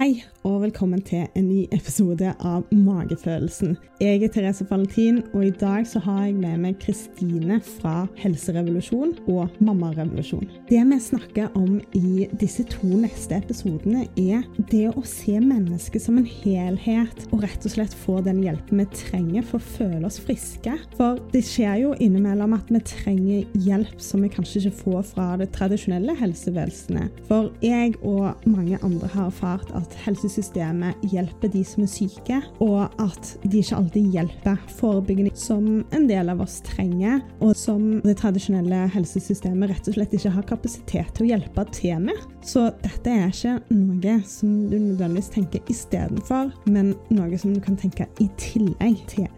Hei, og velkommen til en ny episode av Magefølelsen. Jeg er Therese Valentin, og i dag så har jeg med meg Kristine fra Helserevolusjon og Mammarevolusjon. Det vi snakker om i disse to neste episodene, er det å se mennesket som en helhet, og rett og slett få den hjelpen vi trenger for å føle oss friske. For det skjer jo innimellom at vi trenger hjelp som vi kanskje ikke får fra det tradisjonelle helsevesenet. For jeg og mange andre har erfart at helsesystemet hjelper de som er syke, og at de ikke alltid hjelper forebyggende, som en del av oss trenger, og som det tradisjonelle helsesystemet rett og slett ikke har kapasitet til å hjelpe til med. Så dette er ikke noe som du nødvendigvis tenker istedenfor, men noe som du kan tenke i tillegg til.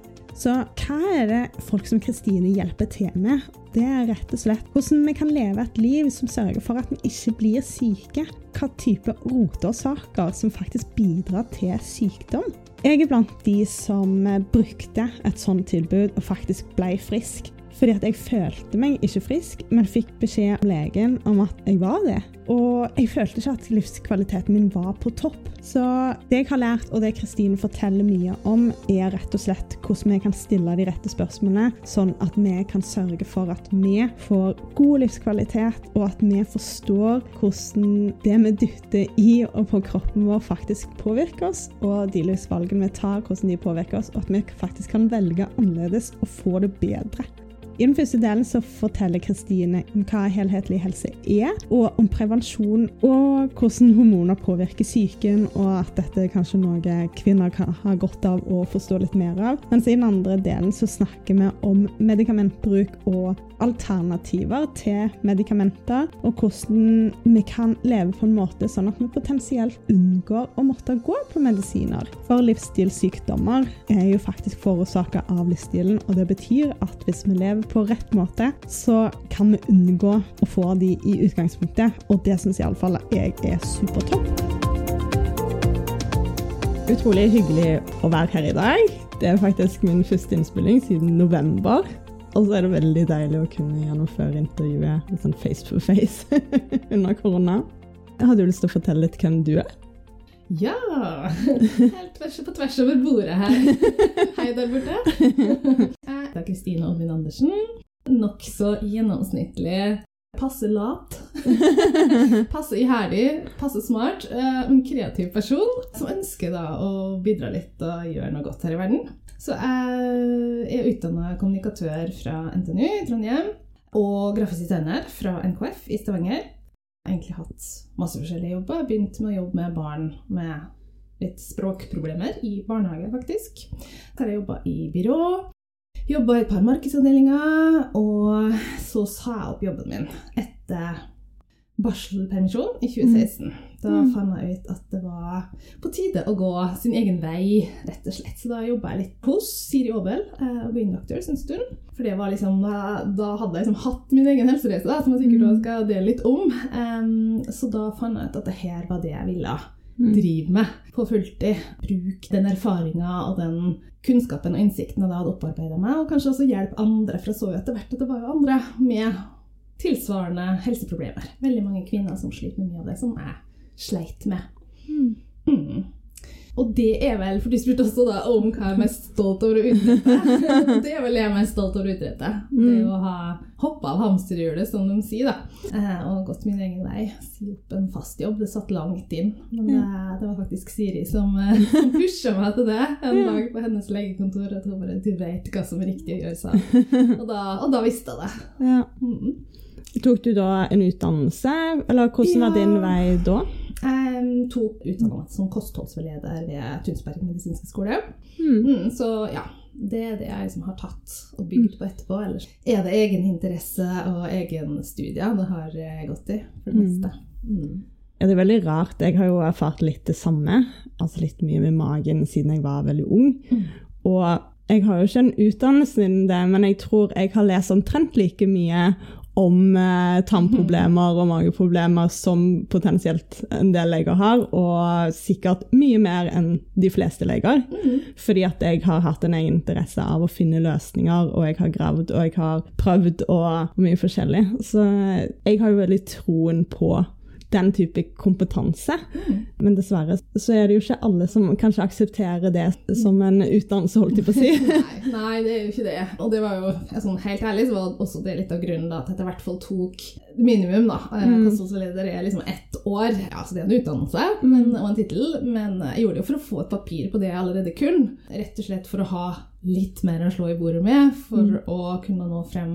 Så hva er det folk som Kristine hjelper til med? Det er rett og slett hvordan vi kan leve et liv som sørger for at vi ikke blir syke. Hva type roteårsaker som faktisk bidrar til sykdom. Jeg er blant de som brukte et sånt tilbud og faktisk ble frisk. Fordi at jeg følte meg ikke frisk, men fikk beskjed av legen om at jeg var det. Og jeg følte ikke at livskvaliteten min var på topp. Så det jeg har lært, og det Kristine forteller mye om, er rett og slett hvordan vi kan stille de rette spørsmålene, sånn at vi kan sørge for at vi får god livskvalitet, og at vi forstår hvordan det vi dytter i og på kroppen vår, faktisk påvirker oss, og de livsvalgene vi tar, hvordan de påvirker oss, og at vi faktisk kan velge annerledes og få det bedre. I den første delen så forteller Kristine om hva helhetlig helse er, og om prevensjon og hvordan hormoner påvirker psyken, og at dette er kanskje noe kvinner kan ha godt av å forstå litt mer av. Mens i den andre delen så snakker vi om medikamentbruk og alternativer til medikamenter, og hvordan vi kan leve på en måte sånn at vi potensielt unngår å måtte gå på medisiner. For livsstilssykdommer er jo faktisk forårsaka av livsstilen, og det betyr at hvis vi lever på rett måte, så kan vi unngå å få de i utgangspunktet, og det syns iallfall jeg er supertopp. Utrolig hyggelig å være her i dag. Det er faktisk min første innspilling siden november. Og så er det veldig deilig å kunne gjennomføre intervjuet sånn face to face under korona. Jeg hadde jo lyst til å fortelle litt hvem du er. Ja! Helt tvers, på tvers over bordet her. Hei der borte. Jeg heter Kristine Oddvin Andersen. Nokså gjennomsnittlig. Passe lat. passe iherdig, passe smart. En kreativ person som ønsker da å bidra litt og gjøre noe godt her i verden. Så jeg er utdanna kommunikatør fra NTNU i Trondheim og grafisk designer fra NKF i Stavanger. Jeg egentlig hatt masse forskjellige jobber. Begynt med å jobbe med barn med litt språkproblemer i barnehage, faktisk. Så har jeg jobba i byrå. Jobba i et par markedsavdelinger, og så sa jeg opp jobben min etter barselpermisjon i 2016. Mm. Da mm. fant jeg ut at det var på tide å gå sin egen vei, rett og slett. Så da jobba jeg litt hos Siri Aabel eh, og Green Doctors en stund. For det var liksom, da, da hadde jeg liksom hatt min egen helsereise, da, som jeg sikkert mm. skal dele litt om. Um, så da fant jeg ut at det her var det jeg ville mm. drive med på fulltid. Bruke den erfaringa og den kunnskapen og innsikten jeg hadde opparbeida meg, og kanskje også hjelpe andre, for jeg så jo etter hvert at det var jo andre med tilsvarende helseproblemer. Veldig mange kvinner som sliter med mye av det som jeg sleit med. Mm. Mm. Og det er vel, for du spurte også da om hva jeg er mest stolt over å utrette. det er vel jeg er mest stolt over å utrette. Mm. Det å ha hoppa av hamsterhjulet, som de sier, da. Eh, og gått min egen vei. Si opp en fast jobb. Det satt langt inn. Men det, det var faktisk Siri som, eh, pusha meg til det en dag på hennes legekontor. At hun bare 'Du vet hva som er riktig å gjøre', sa og, da, og da visste jeg det. Ja. Mm. Tok du da en utdannelse, eller hvordan ja. var din vei da? Jeg tok utdannelse som kostholdsveileder ved Tunsberg medisinske skole. Mm. Mm, så ja, det er det jeg liksom har tatt og bygd på etterpå. Ellers er det egen interesse og egen studie det har gått i, for det mm. meste. Mm. Ja, det er veldig rart. Jeg har jo erfart litt det samme. Altså litt mye med magen siden jeg var veldig ung. Mm. Og jeg har jo ikke en utdannelse innen det, men jeg tror jeg har lest omtrent like mye om eh, tannproblemer og mageproblemer som potensielt en del leger har, og sikkert mye mer enn de fleste leger. Mm. Fordi at jeg har hatt en egen interesse av å finne løsninger, og jeg har gravd og jeg har prøvd og mye forskjellig. Så jeg har jo veldig troen på den type kompetanse. Mm. Men dessverre så er det jo ikke alle som kanskje aksepterer det som en utdannelse, holdt jeg på å si. Nei, nei, det er jo ikke det. Og det var jo, sånn, helt ærlig, så var det også det litt av grunnen da, til at jeg i hvert fall tok minimum, da. Eh, Mm. Kostholdsleder er liksom ett år. Ja, så det er en utdannelse men, og en tittel, men jeg gjorde det jo for å få et papir på det jeg allerede kunne. Rett og slett for å ha litt mer å slå i bordet med, for Mm. å kunne nå frem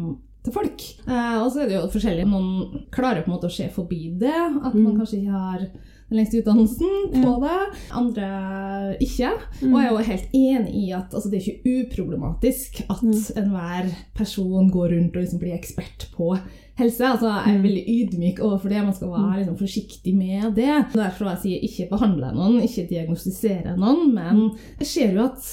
til folk. Eh, og så er det jo forskjellig. Noen klarer på en måte å se forbi det, at man Mm. kanskje ikke har den lengste utdannelsen på det. Andre ikke. Mm. Og jeg er jo helt enig i at altså, det er ikke uproblematisk at enhver person går rundt og liksom blir ekspert på helse. Altså, jeg er Mm. veldig ydmyk overfor det. Man skal være liksom, forsiktig med det. Derfor jeg sier ikke behandle noen, ikke diagnostisere noen. Men jeg ser jo at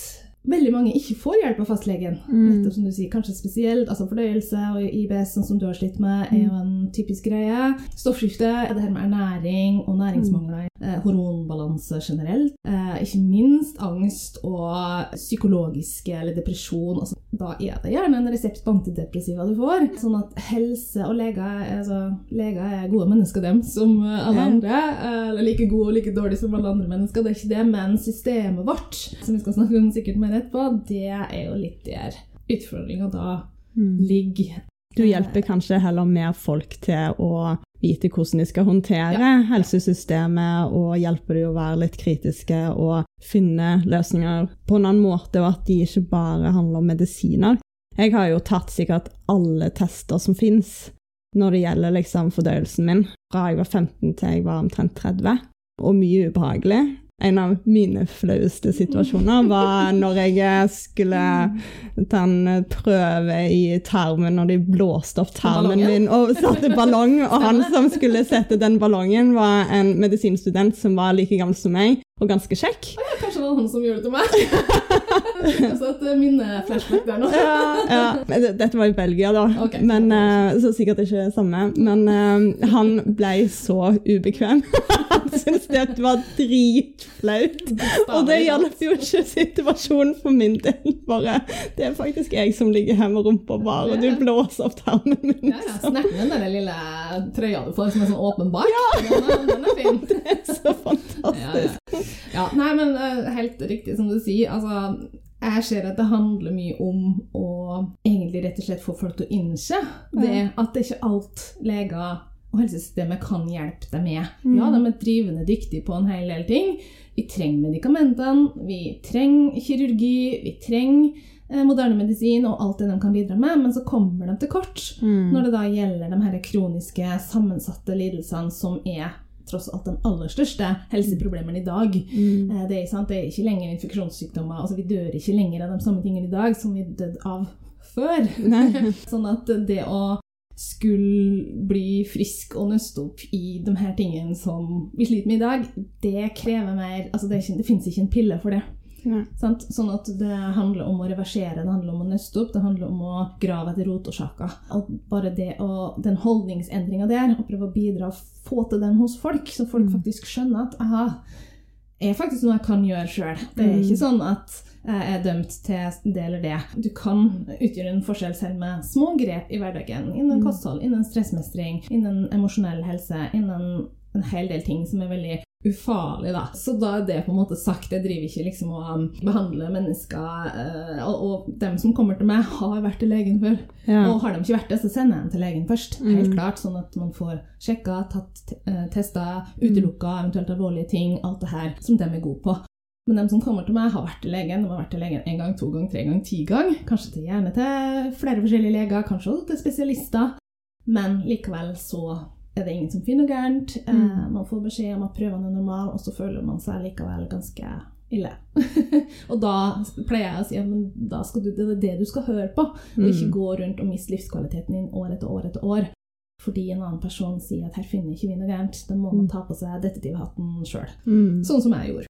veldig mange ikke får hjelp av fastlegen. Mm. Nettopp som du sier, kanskje spesielt altså fordøyelse og IBS, sånn som du har slitt med, er jo en typisk greie. Stoffskifte, det her med ernæring og næringsmangler, eh, hormonbalanse generelt, eh, ikke minst angst og psykologiske eller depresjon. Altså, da er det gjerne en resept på antidepressiva du får. Sånn at helse og leger altså, Leger er gode mennesker, dem, som eh, alle andre. eh, Eller like gode og like dårlige som alle andre mennesker, det er ikke det. Men systemet vårt, som vi skal snakke om sikkert mer etterpå, det er jo litt der utfordringa da Mm. ligger. Du hjelper kanskje heller mer folk til å vite hvordan de skal håndtere helsesystemet, og hjelper de å være litt kritiske og finne løsninger på en annen måte, og at de ikke bare handler om medisiner. Jeg har jo tatt sikkert alle tester som fins når det gjelder liksom fordøyelsen min, fra jeg var 15 til jeg var omtrent 30, og mye ubehagelig. En av mine flaueste situasjoner var når jeg skulle ta en prøve i tarmen, når de blåste opp tarmen min og satte ballong. Og han som skulle sette den ballongen, var en medisinstudent som var like gammel som meg, og ganske kjekk. Ja, kanskje det var han som gjorde det til meg. Så et minne-flashback der nå. Ja, ja. Dette var i Belgia, da, okay. men, eh, så sikkert ikke samme. Men eh, han ble så ubekvem. syntes det var dritflaut. Og det hjalp jo ikke situasjonen for min del. Bare, det er faktisk jeg som ligger her med rumpa bar, og du blåser opp tarmen min. Ja, ja. Snert med den lille trøya du får som er sånn åpen bak. Den, er, den er fin. Det er så fantastisk. ja. ja, nei, men eh, helt riktig som du sier. Altså, jeg ser at det handler mye om å egentlig rett og slett få folk til å innse det at det er ikke alt leger og helsesystemet kan hjelpe deg med. Ja, de er drivende dyktige på en hel del ting. Vi trenger medikamentene, vi trenger kirurgi, vi trenger eh, moderne medisin og alt det de kan bidra med, men så kommer de til kort Mm. når det da gjelder de her kroniske, sammensatte lidelsene som er tross alt de aller største helseproblemene i dag. Mm. Eh, Det er, sant, det er ikke lenger infeksjonssykdommer. altså Vi dør ikke lenger av de samme tingene i dag som vi døde av før. Sånn at det å skulle bli frisk og nøste opp i de her tingene som vi sliter med i dag, det krever mer altså Det, det fins ikke en pille for det. Sant? Sånn at det handler om å reversere, det handler om å nøste opp, det handler om å grave etter rotårsaker. Bare det og den holdningsendringa der, å prøve å bidra og få til den hos folk, så folk faktisk skjønner at aha, er faktisk noe jeg kan gjøre sjøl. Det er ikke sånn at jeg er dømt til det eller det. Du kan utgjøre en forskjell selv med små grep i hverdagen. Innen kosthold, innen stressmestring, innen emosjonell helse, innen en hel del ting som er veldig ufarlig, da. Så da er det på en måte sagt. Jeg driver ikke liksom å um, behandle mennesker eh, og, og dem som kommer til meg, har vært til legen før. Ja. Og har de ikke vært det, så sender jeg dem til legen først. Mm. Helt klart, Sånn at man får sjekka, tatt uh, testa, utelukka eventuelt alvorlige ting. Alt det her som de er gode på. Men de som kommer til meg, har vært til legen. De har vært til legen en gang, to gang, tre gang, ti gang. Kanskje til, gjerne til flere forskjellige leger, kanskje også til spesialister. Men likevel så er det ingen som finner noe gærent. Eh, Mm. man får beskjed om at prøvene er normale, og så føler man seg likevel ganske ille. og da pleier jeg å si at da skal du, det er det du skal høre på, og ikke Mm. gå rundt og miste livskvaliteten din år etter år etter år. Fordi en annen person sier at her finner ikke vi noe gærent. Da må man Mm. ta på seg detektivhatten sjøl. Mm. Sånn som jeg gjorde.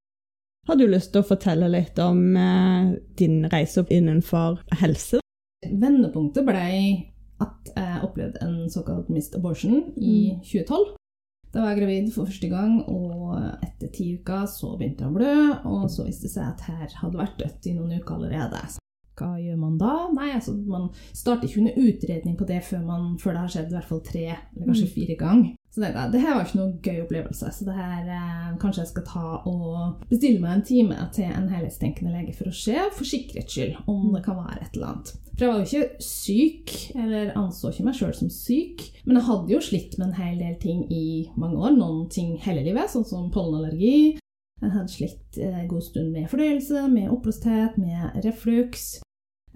Har du lyst til å fortelle litt om eh, din reise opp innenfor helse? Vendepunktet ble at jeg opplevde en såkalt mist abortion i 2012. Da var jeg gravid for første gang, og etter ti uker så begynte jeg å blø. Og så viste det seg at her hadde vært dødt i noen uker allerede. Hva gjør man da? Nei, altså Man starter ikke noen utredning på det før, man, før det har skjedd i hvert fall tre eller kanskje fire ganger. Så det, det her var ikke noe gøy opplevelse, så det her eh, kanskje jeg skal ta og bestille meg en time til en helhetstenkende lege for å se, for sikkerhets skyld, om det kan være et eller annet. For jeg var jo ikke syk, eller anså ikke meg sjøl som syk, men jeg hadde jo slitt med en hel del ting i mange år. Noen ting hele livet, sånn som pollenallergi. Jeg hadde slitt en god stund med fordøyelse, med oppblåsthet, med refluks.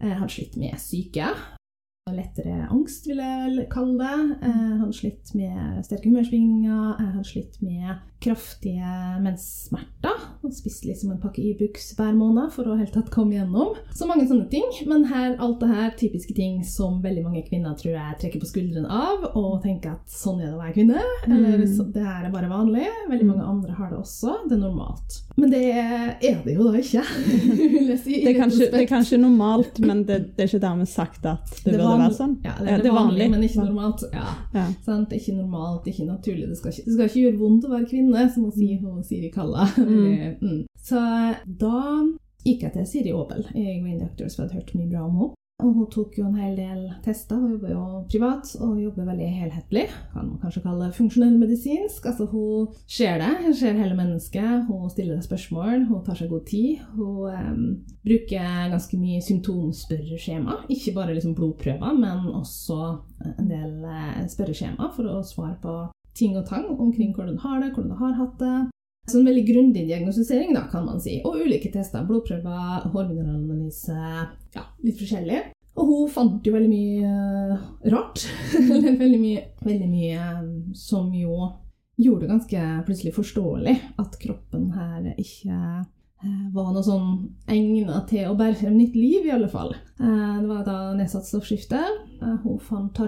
Jeg hadde slitt med syke lettere angst, vil jeg kalle det. Jeg hadde slitt med sterke humørsvingninger. Jeg hadde slitt med kraftige menssmerter. Og spiste liksom en pakke Ibux hver måned for å helt tatt komme gjennom. Så mange sånne ting. Men her, alt det her typiske ting som veldig mange kvinner tror jeg trekker på skuldrene av og tenker at sånn er det å være kvinne. Eller Mm. det her er bare vanlig. Veldig mange andre har det også. Det er normalt. Men det er det jo da ikke, si. Det er, kanskje, det er kanskje normalt, men det, det er ikke dermed sagt at det, Det burde være sånn. Ja, det er, det er vanlig, vanlig. men ikke normalt. Ja. Ja. Sant? Ikke normalt, ikke naturlig. Det skal ikke, det skal ikke gjøre vondt å være kvinne, som hun sier, hun Siri Kalla. Mm. Mm. Så da gikk jeg til Siri Aabel i Green Doctors, for jeg hadde hørt mye bra om henne. Og hun tok jo en hel del tester. Hun jobber jo privat og jobber veldig helhetlig. Kan man kanskje kalle det funksjonell medisinsk. Altså Hun ser det, hun ser hele mennesket. Hun stiller spørsmål, hun tar seg god tid. Hun um, bruker ganske mye symptomspørreskjema. Ikke bare liksom blodprøver, men også en del eh, spørreskjema for å svare på ting og tang omkring hvordan du har det, hvordan du har hatt det. Så en veldig grundig diagnostisering, da, kan man si. Og ulike tester. Blodprøver, hårmineralanalyse, ja, litt forskjellig. Og hun fant jo veldig mye eh, rart. Veldig mye, veldig mye eh, som jo gjorde det ganske plutselig forståelig at kroppen her ikke eh, var noe sånn egnet til å bære frem nytt liv, i alle fall. Eh, Det var da nedsatt stoffskifte. Eh, Hun fant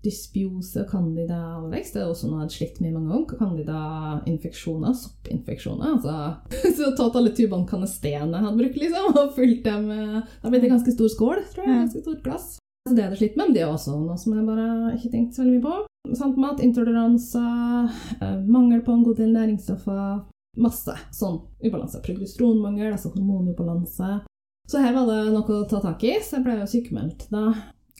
tarmdysbiose, candida overvekst. Det er også noe jeg hadde slitt med mange ganger. Candida-infeksjoner, soppinfeksjoner. Altså. Så tatt alle tubene kanestene hadde brukt, liksom, og fylt dem Da ble det ganske stor skål, tror jeg. Ganske stort glass. Så det er jeg slitt med, men det er også noe som jeg bare ikke tenkte så veldig mye på. Sant matintoleranser, intoleranse, mangel på en god del næringsstoffer, masse sånn ubalanse. Progestronmangel, altså hormonubalanse. Så her var det noe å ta tak i, så jeg ble jo sykemeldt da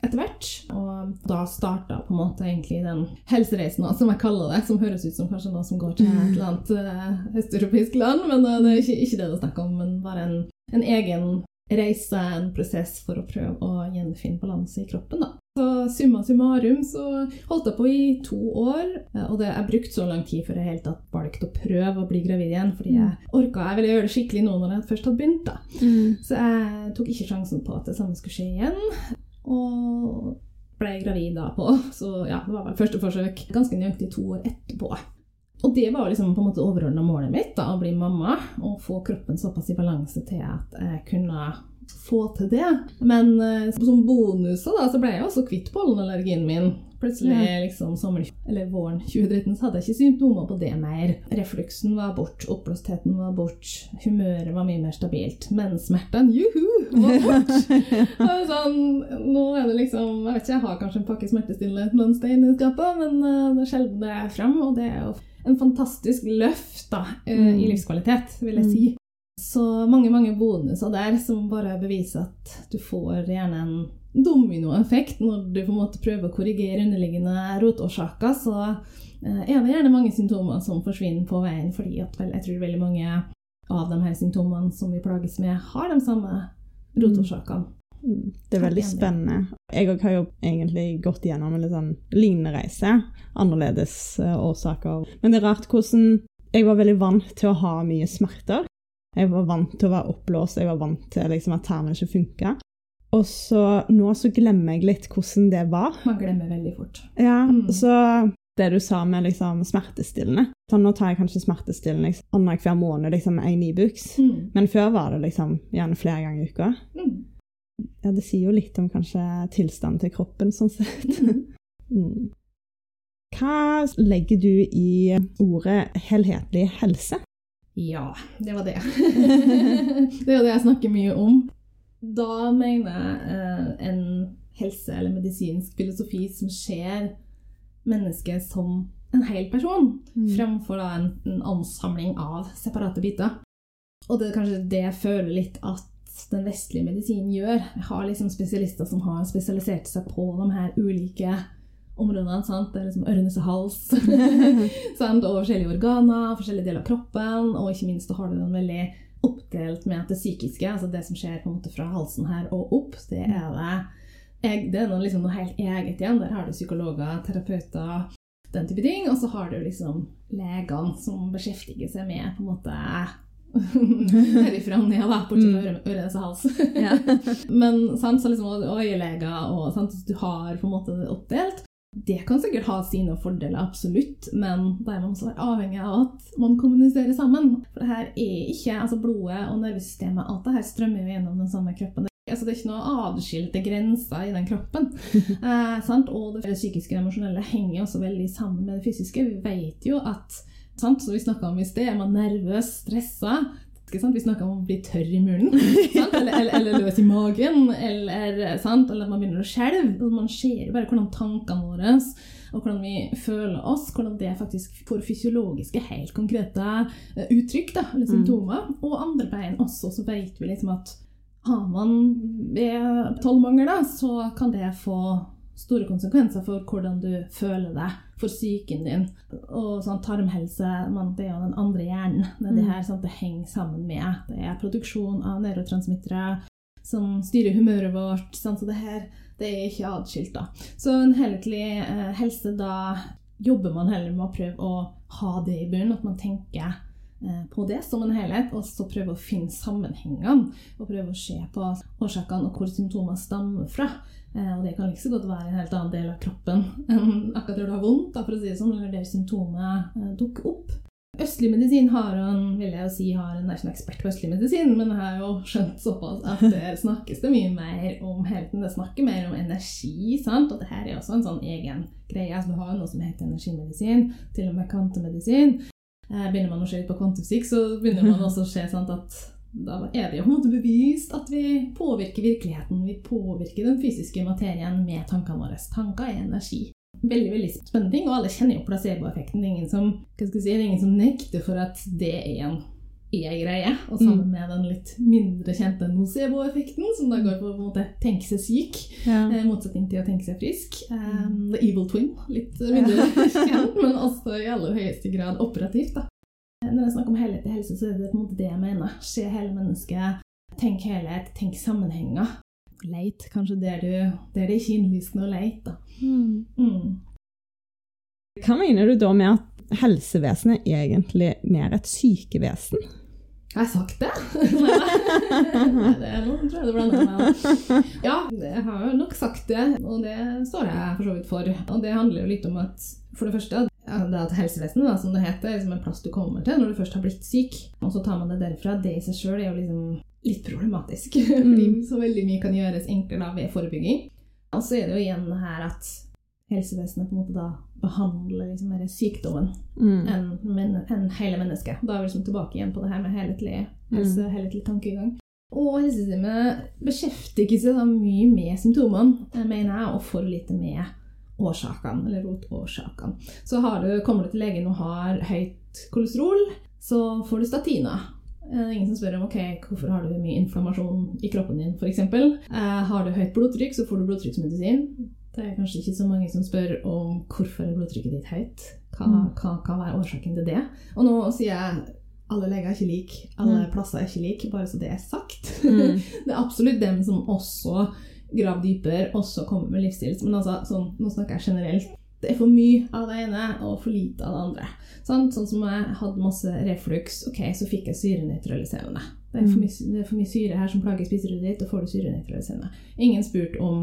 etter hvert. Og da starta på en måte egentlig den helsereisen, som jeg kaller det, som høres ut som kanskje noe som går til et eller annet eh, østeuropeisk land, men eh, det er ikke, ikke det det er snakk om, men bare en, en egen reise, en prosess for å prøve å gjenfinne balanse i kroppen. da. Så summa summarum så holdt jeg på i to år, eh, og det, jeg brukte så lang tid før jeg helt tatt valgte å prøve å bli gravid igjen, fordi jeg orka jeg ville gjøre det skikkelig nå når jeg først hadde begynt. da. Mm. Så jeg tok ikke sjansen på at det samme skulle skje igjen. Og ble gravid da på Så ja, det var vel første forsøk ganske nøyaktig to år etterpå. Og det var liksom på en måte overordna målet mitt, da, å bli mamma. Og få kroppen såpass i balanse til at jeg kunne få til det. Men eh, som bonuser da, så ble jeg også kvitt pollenallergien min. Plutselig Ja. liksom sommeren, eller våren 2013 så hadde jeg ikke symptomer på det mer. Refluksen var bort, oppblåstheten var bort, humøret var mye mer stabilt. Menssmertene, juhu, var bort! Sånn, nå er det liksom Jeg vet ikke, jeg har kanskje en pakke smertestillende et eller annet sted inni skapet, men uh, det er sjelden det er frem, og det er jo en fantastisk løft da, eh, Mm. i livskvalitet, vil jeg Mm. si. Så mange, mange bonuser der som bare beviser at du får gjerne en dominoeffekt når du på en måte prøver å korrigere underliggende rotårsaker, så eh, er det gjerne mange symptomer som forsvinner på veien, fordi at vel, jeg tror veldig mange av de her symptomene som vi plages med, har de samme rotårsakene. Mm. Det er veldig spennende. Jeg har jo egentlig gått gjennom en litt sånn lignende reise. Annerledes eh, årsaker. Men det er rart hvordan Jeg var veldig vant til å ha mye smerter. Jeg var vant til å være oppblåst, jeg var vant til liksom, at tarmen ikke funka. Og så nå så glemmer jeg litt hvordan det var. Man glemmer veldig fort. Ja, Mm. så det du sa med liksom smertestillende sånn, Nå tar jeg kanskje smertestillende liksom, annenhver måned, liksom én Ibux. Mm. Men før var det liksom gjerne flere ganger i uka. Mm. Ja, det sier jo litt om kanskje tilstanden til kroppen, sånn sett. Mm. Mm. Hva legger du i ordet helhetlig helse? Ja, det var det. det er jo det jeg snakker mye om. Da mener jeg eh, en helse- eller medisinsk filosofi som ser mennesket som en hel person, Mm. fremfor da en, en ansamling av separate biter. Og det er kanskje det jeg føler litt at den vestlige medisinen gjør. Jeg har liksom spesialister som har spesialisert seg på de her ulike områdene. Sant? Det er liksom øre-nese-hals. sant? og forskjellige organer, forskjellige deler av kroppen. Og ikke minst har du den veldig oppdelt med at det psykiske, altså det som skjer på en måte fra halsen her og opp, det er det jeg, det er noe, liksom noe helt eget igjen. Der har du psykologer, terapeuter, den type ting. Og så har du liksom legene som beskjeftiger seg med på en måte herifra og ned, da, bortsett fra øre, øre og hals. Men sant, så liksom øyeleger og sant, du har på en måte oppdelt. Det kan sikkert ha sine fordeler, absolutt, men da er man også avhengig av at man kommuniserer sammen. For det her er ikke altså blodet og nervesystemet, alt det her strømmer jo gjennom den samme kroppen. Altså, det er ikke noe adskilte grenser i den kroppen. eh, sant? Og det psykiske og emosjonelle henger også veldig sammen med det fysiske. Vi vet jo at sant? som vi snakka om i sted, er man nervøs, stressa Vi snakker om å bli tørr i munnen. Eller, eller, eller, løs i magen. Eller, sant? eller at man begynner å skjelve. Altså, man ser bare hvordan tankene våre og hvordan vi føler oss, hvordan det faktisk får fysiologiske, helt konkrete eh, uttrykk, da, eller symptomer. Og andre veien også, så vet vi liksom at har man B12-mangel, så kan det få store konsekvenser for hvordan du føler deg, for psyken din. Og sånn tarmhelse, man, det er jo den andre hjernen. Det, det her sånn, det henger sammen med. Det er produksjon av nevrotransmittere som styrer humøret vårt. Sånn, så det her det er ikke atskilt. da. Så en helhetlig eh, helse, da jobber man heller med å prøve å ha det i bunnen. At man tenker Eh, på det som en helhet, og så prøve å finne sammenhengene. Og prøve å se på årsakene og hvor symptomene stammer fra. Eh, og det kan like så godt være en helt annen del av kroppen enn akkurat når du har vondt, for å si det sånn, eller det symptomet eh, dukker opp. Østlig medisin har en, vil jeg jo si, har en, er ikke en ekspert på østlig medisin, men jeg har jo skjønt såpass at det snakkes det mye mer om helten. Det snakker mer om energi, sant? og det her er også en sånn egen greie. Altså, du har noe som heter energimedisin, til og med kantemedisin. Eh, begynner man å se litt på kvantefysikk, så begynner man også å se sant, at da er det jo på en måte bevist at vi påvirker virkeligheten. Vi påvirker den fysiske materien med tankene våre. Tanker er energi. Veldig veldig spennende ting, og alle kjenner jo placeboeffekten. Det er ingen som, si, det er ingen som nekter for at det er en e-greie. Og sammen mm. med den litt mindre kjente nocebo-effekten, som da går på, å tenke seg syk, ja. eh, motsetning til å tenke seg frisk. Um, the evil twin. Litt mindre kjent, men også i aller høyeste grad operativt. da. Når jeg snakker om helhet i helse, så er det på en måte det jeg mener. Se hele mennesket. Tenk helhet, tenk sammenhenger. Leit kanskje der, du, der det er ikke innlysende å leite. Mm. Mm. Hva mener du da med at helsevesenet er egentlig mer et sykevesen? Har jeg sagt det? Nei, det er noe, tror jeg det blander meg Ja, jeg har jo nok sagt det, og det står jeg for så vidt for. Og det handler jo litt om at for det første det at helsevesenet, da, som det heter, er liksom en plass du kommer til når du først har blitt syk, og så tar man det derfra. Det i seg sjøl er jo liksom litt problematisk. Fordi mm. så veldig mye kan gjøres enklere ved forebygging. Og så er det jo igjen her at helsevesenet på en måte da behandler liksom mer sykdommen mm. enn men, en hele mennesket. Da er vi liksom tilbake igjen på det her med helhetlig helse, mm. helhetlig tankegang. Og helsesystemet beskjeftiger seg da mye med symptomene, mener jeg, og for lite med årsakene, eller rotårsakene. Så du, kommer du til legen og har høyt kolesterol, så får du statiner. Er ingen som spør om ok, hvorfor har du mye inflammasjon i kroppen din, f.eks. Eh, har du høyt blodtrykk, så får du blodtrykksmedisin. Det er kanskje ikke så mange som spør om hvorfor er blodtrykket ditt høyt. Hva, mm. hva kan være årsaken til det? Og nå sier jeg alle leger er ikke like, alle mm. plasser er ikke like, bare så det er sagt. Mm. det er absolutt dem som også graver dypere, også kommer med livsstil. Men altså, sånn, nå snakker jeg generelt. Det er for mye av det ene og for lite av det andre. Sånn, sånn som jeg hadde masse reflux, ok, så fikk jeg syrenøytraliserende. Det er, mm. mye, det er for mye syre her som plager spiserudet ditt, og får du syrenøytraliserende. Ingen spurte om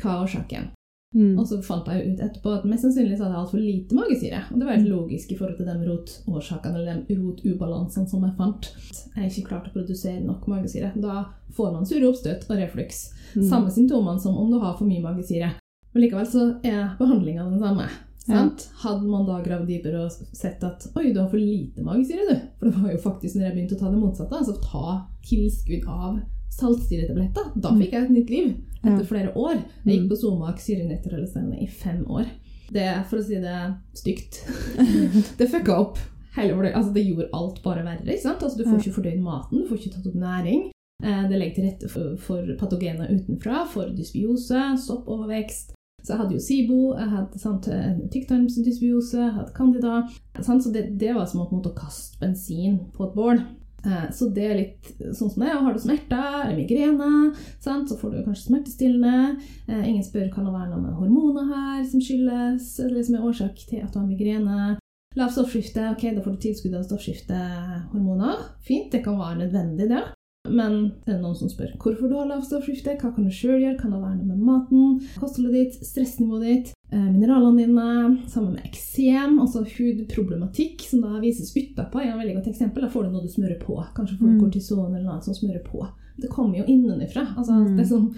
hva er årsaken. Mm. Og så fant jeg ut etterpå at mest sannsynlig så hadde jeg altfor lite magesyre. Og det var helt mm. logisk i forhold til de rotårsakene eller de rotubalansene som jeg fant. Jeg er ikke klart å produsere nok magesyre. Da får man sure oppstøt og refluks. Mm. Samme symptomene som om du har for mye magesyre. Men likevel så er behandlinga den samme. Ja. Hadde man da gravd dypere og sett at oi, du har for lite magesyre, du. For det var jo faktisk når jeg begynte å ta det motsatte, altså ta tilskudd av saltsyretabletter. Da fikk jeg et nytt liv etter ja. flere år. Jeg gikk mm. på Somak syrenøytraliserende i fem år. Det, for å si det stygt Det fucka opp. Hele, altså det gjorde alt bare verre. ikke sant? Altså du får ikke fordøyd maten, du får ikke tatt opp næring. Eh, det legger til rette for, for patogener utenfra, for dysbiose, soppovervekst. Så jeg hadde jo SIBO, jeg hadde sant, tykktarmsdysbiose, jeg hadde candida. Sant? Så det, det var som å kaste bensin på et bål. Eh, Så det er litt sånn som det er. Har du smerter eller migrene, sant? så får du kanskje smertestillende. Eh, Ingen spør kan det være noe med hormoner her som skyldes, eller som er årsak til at du har migrene. Lavt stoffskifte, ok, da får du tilskudd av stoffskiftehormoner. Fint, det kan være nødvendig, det. Men det er noen som spør hvorfor du har lavt stoffskifte, hva kan du sjøl gjøre, kan det være noe med maten, kostholdet ditt, stressnivået ditt, mineralene dine, sammen med eksem, altså hudproblematikk, som da vises utapå, er et veldig godt eksempel. Da får du noe du smører på. Kanskje får du Mm. kortison eller noe som smører på. Det kommer jo innenfra. Altså, Mm. det som,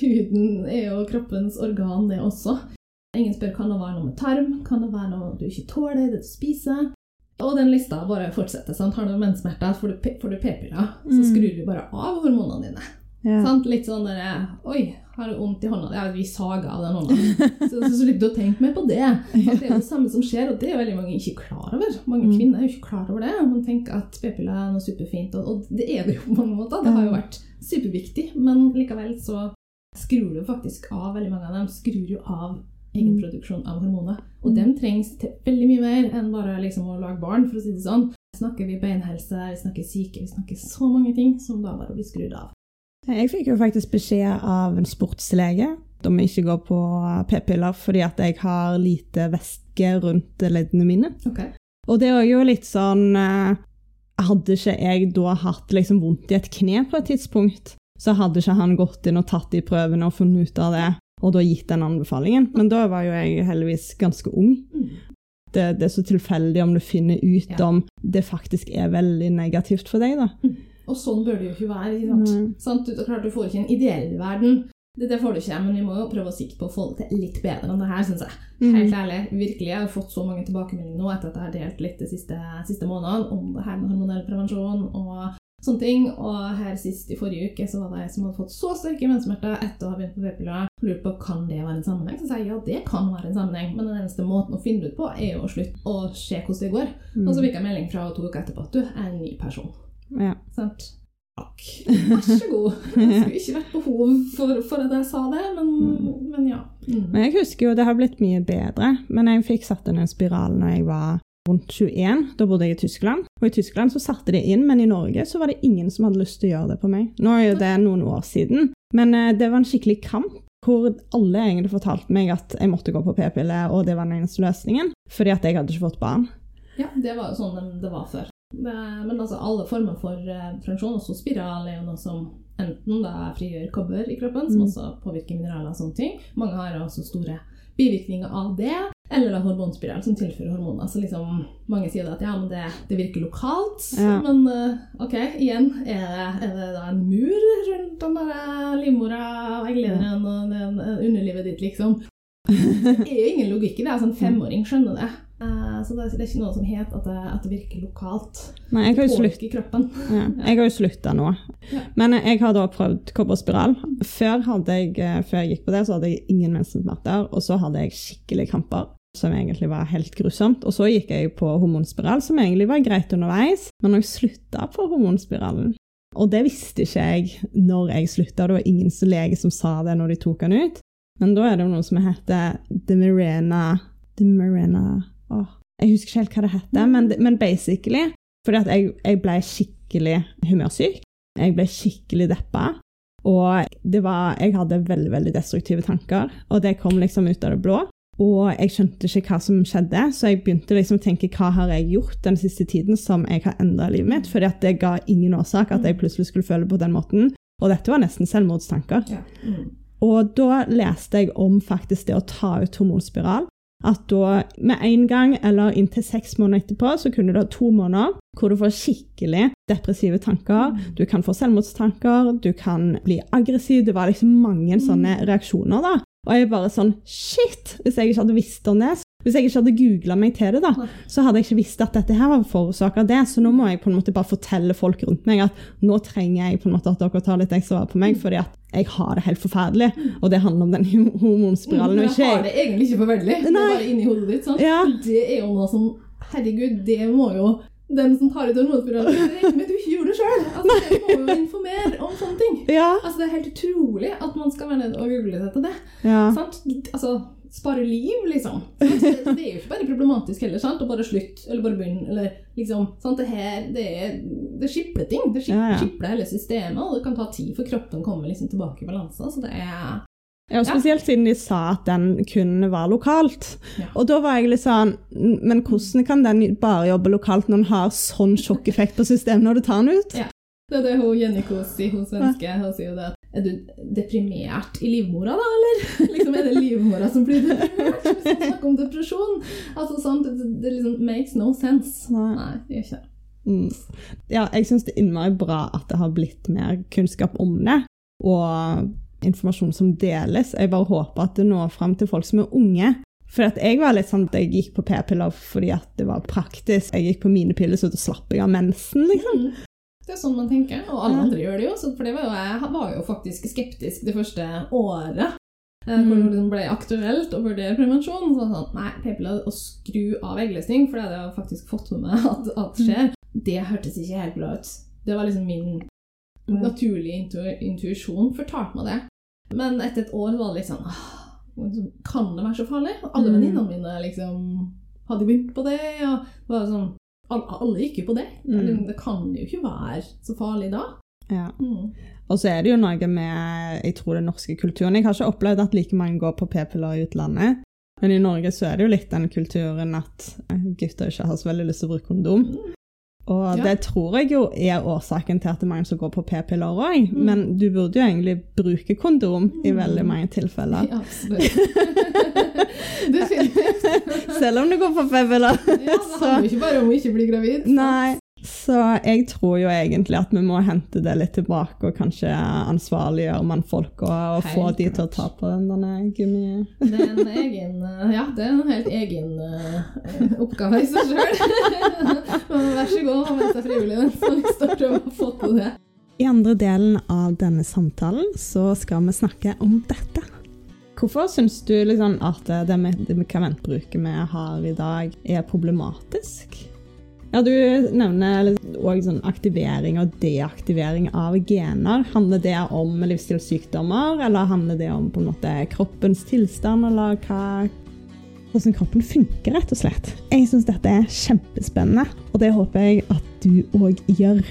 huden er jo kroppens organ, det også. Ingen spør kan det være noe med tarm, kan det være noe du ikke tåler, det du spiser. Og den lista bare fortsetter. sant? Har du menssmerter, får du, får du p-piller, så Mm. skrur du bare av hormonene dine. Ja. Litt sånn der Oi, har du vondt i hånda? Ja, vi saga av den hånda. Så, så du å tenke mer på det. at Det er jo det samme som skjer, og det er veldig mange ikke klar over. Mange Mm. kvinner er jo ikke klar over det. Man tenker at p-piller er noe superfint, og, og det er det jo på mange måter. Det har jo vært superviktig, men likevel så skrur du faktisk av veldig mange av dem. Skrur jo av egenproduksjon av hormoner. Og Mm. den trengs til veldig mye mer enn bare liksom å lage barn, for å si det sånn. Snakker vi beinhelse, vi snakker syke, vi snakker så mange ting som da bare blir skrudd av. Jeg fikk jo faktisk beskjed av en sportslege om å ikke gå på p-piller fordi at jeg har lite væske rundt leddene mine. Okay. Og det er jo litt sånn eh, Hadde ikke jeg da hatt liksom vondt i et kne på et tidspunkt, så hadde ikke han gått inn og tatt de prøvene og funnet ut av det, og da gitt den anbefalingen. Men da var jo jeg heldigvis ganske ung. Mm. Det, det er så tilfeldig om du finner ut Ja. om det faktisk er veldig negativt for deg, da. Og sånn bør det jo ikke være. ikke sant? Sant? Du, klart, du får ikke en ideell verden. Det, det får du ikke, men vi må jo prøve å sikte på å få det til litt bedre enn det her, syns jeg. Mhm. Helt ærlig. Virkelig. Jeg har fått så mange tilbakemeldinger nå etter at jeg har delt litt de siste, siste månedene om det her med hormonell prevensjon og sånne ting. Og her sist i forrige uke så var det ei som hadde fått så sterke menssmerter etter å ha begynt på p-piller. Lurte på kan det være en sammenheng. Så sa jeg ja, det kan være en sammenheng, men den eneste måten å finne ut på, er jo å slutte å se hvordan det går. Mm. Og så fikk jeg melding fra henne to uker etterpå at du er en ny person. Ja. Sant? Takk. Vær så god. Det skulle ikke vært behov for, for at jeg sa det, men, men ja. Mm. Men jeg husker jo det har blitt mye bedre, men jeg fikk satt inn en spiral når jeg var rundt 21. Da bodde jeg i Tyskland. Og i Tyskland så satte de inn, men i Norge så var det ingen som hadde lyst til å gjøre det på meg. Nå er jo det noen år siden, men eh, det var en skikkelig kamp. Hvor alle egentlig fortalte meg at jeg måtte gå på p-piller, og det var den eneste løsningen. Fordi at jeg hadde ikke fått barn. Ja, det var jo sånn det- det var før. Det, men altså, alle former for eh, prevensjon, også spiral, er jo noe som enten da frigjør kobber i kroppen, som Mm. også påvirker mineraler og sånne ting. Mange har også store bivirkninger av det. Eller da hormonspiral, som tilfører hormoner. Så liksom, mange sier at ja, men det, det virker lokalt. Ja. Men eh, ok, igjen, er det, er det da en mur rundt den der eh, livmora og egglederen og eh, underlivet ditt, liksom? Det er jo ingen logikk i det. altså En femåring skjønner det. Så det er ikke noe som heter at det, at det virker lokalt. Nei, jeg har jo slutt, kroppen. ja, jeg har jo slutta nå. Ja. Men jeg har da prøvd kobberspiral. Før, jeg, eh, før jeg gikk på det, så hadde jeg ingen mensensmerter, og så hadde jeg skikkelig kramper. Som egentlig var helt grusomt. Og så gikk jeg på hormonspiral, som egentlig var greit underveis. Men jeg slutta på hormonspiralen Og det visste ikke jeg når jeg slutta, det var ingen lege som sa det når de tok den ut. Men da er det noe som heter Demirena Demirena Åh, Jeg husker ikke helt hva det heter, men, men basically Fordi at jeg, jeg ble skikkelig humørsyk. Jeg ble skikkelig deppa. Og det var, jeg hadde veldig veldig destruktive tanker, og det kom liksom ut av det blå. Og jeg skjønte ikke hva som skjedde, så jeg begynte liksom å tenke hva har jeg gjort den siste tiden som jeg har endra livet mitt, fordi det ga ingen årsak at jeg plutselig skulle føle på den måten. Og dette var nesten selvmordstanker. Ja. Mm. Og da leste jeg om faktisk det å ta ut hormonspiral. At da med en gang eller inntil seks måneder etterpå, så kunne du ha to måneder hvor du får skikkelig depressive tanker. Du kan få selvmordstanker, du kan bli aggressiv. Det var liksom mange sånne reaksjoner, da. Og jeg bare sånn Shit! Hvis jeg ikke hadde visst om det, hvis jeg ikke hadde googla meg til det, da, så hadde jeg ikke visst at dette her var forårsaka det. Så nå må jeg på en måte bare fortelle folk rundt meg at nå trenger jeg på en måte at dere tar litt ekstra vare på meg, fordi at jeg har det helt forferdelig. Og det handler om den hormonspiralen. Men Jeg ikke har det egentlig ikke forferdelig. Det er bare inni hodet ditt. sant? Ja. Det er jo noe som Herregud, det må jo den som tar ut hormonspiralen, regne med at du ikke gjorde det sjøl. Altså, det må jo informere om sånne ting. Ja. Altså, det er helt utrolig at man skal være nede og google seg til det. ja. Sant? Altså, spare liv, liksom. Det, det er jo ikke bare problematisk heller, sant? å bare slutte, eller bare begynne, eller liksom sant? Det her, det er det skipler ting. Det skipper Ja, ja. skipler hele systemet, og det kan ta tid for kroppen kommer liksom tilbake i balanse. Så det er Ja, spesielt siden de sa at den kun var lokalt. Ja. Og da var jeg litt sånn Men hvordan kan den bare jobbe lokalt når den har sånn sjokkeffekt på systemet når du tar den ut? Ja. Det er det hun Jenny Kos sier, hun svenske. Hun sier jo det at Er du deprimert i livmora, da, eller? liksom, er det livmora som blir deprimert? Hvis man snakker om depresjon. Altså, sant? Det, det liksom makes no sense. Nei. Nei, det gjør ikke det. Mm. Ja, jeg syns det er innmari bra at det har blitt mer kunnskap om det, og informasjon som deles. Jeg bare håper at det når fram til folk som er unge. For jeg var litt sånn at jeg gikk på p-piller fordi at det var praktisk. Jeg gikk på mine piller, så da slapp jeg av mensen, liksom. Mm. Det er sånn man tenker, og alle andre gjør det jo. For det var jo, jeg var jo faktisk skeptisk det første året. eh, Mm. Hvor det liksom ble aktuelt å vurdere prevensjon. Så sånn, nei, p-piller og skru av eggløsning, for det hadde jeg faktisk fått med meg at, at skjer, det hørtes ikke helt bra ut. Det var liksom min Mm. naturlige intu intuisjon fortalte meg det. Men etter et år var det litt sånn «Åh, Kan det være så farlig? Alle Mm. venninnene mine liksom hadde begynt på det. Og det var sånn, alle, alle gikk jo på det. Mm. Det kan jo ikke være så farlig da. Ja. Mm. Og så er det jo noe med jeg tror den norske kulturen. Jeg har ikke opplevd at like mange går på p-piller i utlandet. Men i Norge så er det jo litt den kulturen at gutter ikke har så veldig lyst til å bruke kondom. Mm. Og Ja. det tror jeg jo er årsaken til at det er mange som går på p-piller òg. Mm. Men du burde jo egentlig bruke kondom i Mm. veldig mange tilfeller. Ja, absolutt. Selv om du går på p-piller. Ja, det handler jo ikke bare om å ikke bli gravid. sant? Nei. Så jeg tror jo egentlig at vi må hente det litt tilbake og kanskje ansvarliggjøre mannfolk og, og få de til å ta på den derne gummi... Det er en egen eh, Ja, det er en helt egen uh, oppgave i seg sjøl. Vær så god, meld seg frivillig den som lyst til å få til det. I andre delen av denne samtalen så skal vi snakke om dette. Hvorfor syns du liksom at det med- det medikamentbruket vi har i dag, er problematisk? Ja, Du nevner òg sånn aktivering og deaktivering av gener. Handler det om livsstilssykdommer, eller handler det om på en måte kroppens tilstand, eller hva hvordan kroppen funker, rett og slett. Jeg syns dette er kjempespennende, og det håper jeg at du òg gjør.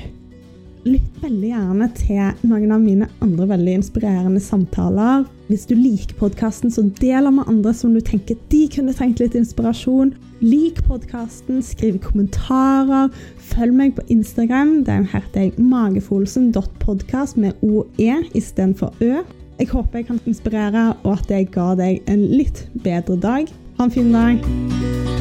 Lytt veldig gjerne til noen av mine andre veldig inspirerende samtaler. Hvis du liker podkasten, så del den med andre som du tenker de kunne trengt litt inspirasjon. Lik podkasten, skriv kommentarer, følg meg på Instagram. Der heter jeg magefolsen.podkast med OE istedenfor Ø. Jeg håper jeg kan inspirere, og at jeg ga deg en litt bedre dag. Ha en fin dag.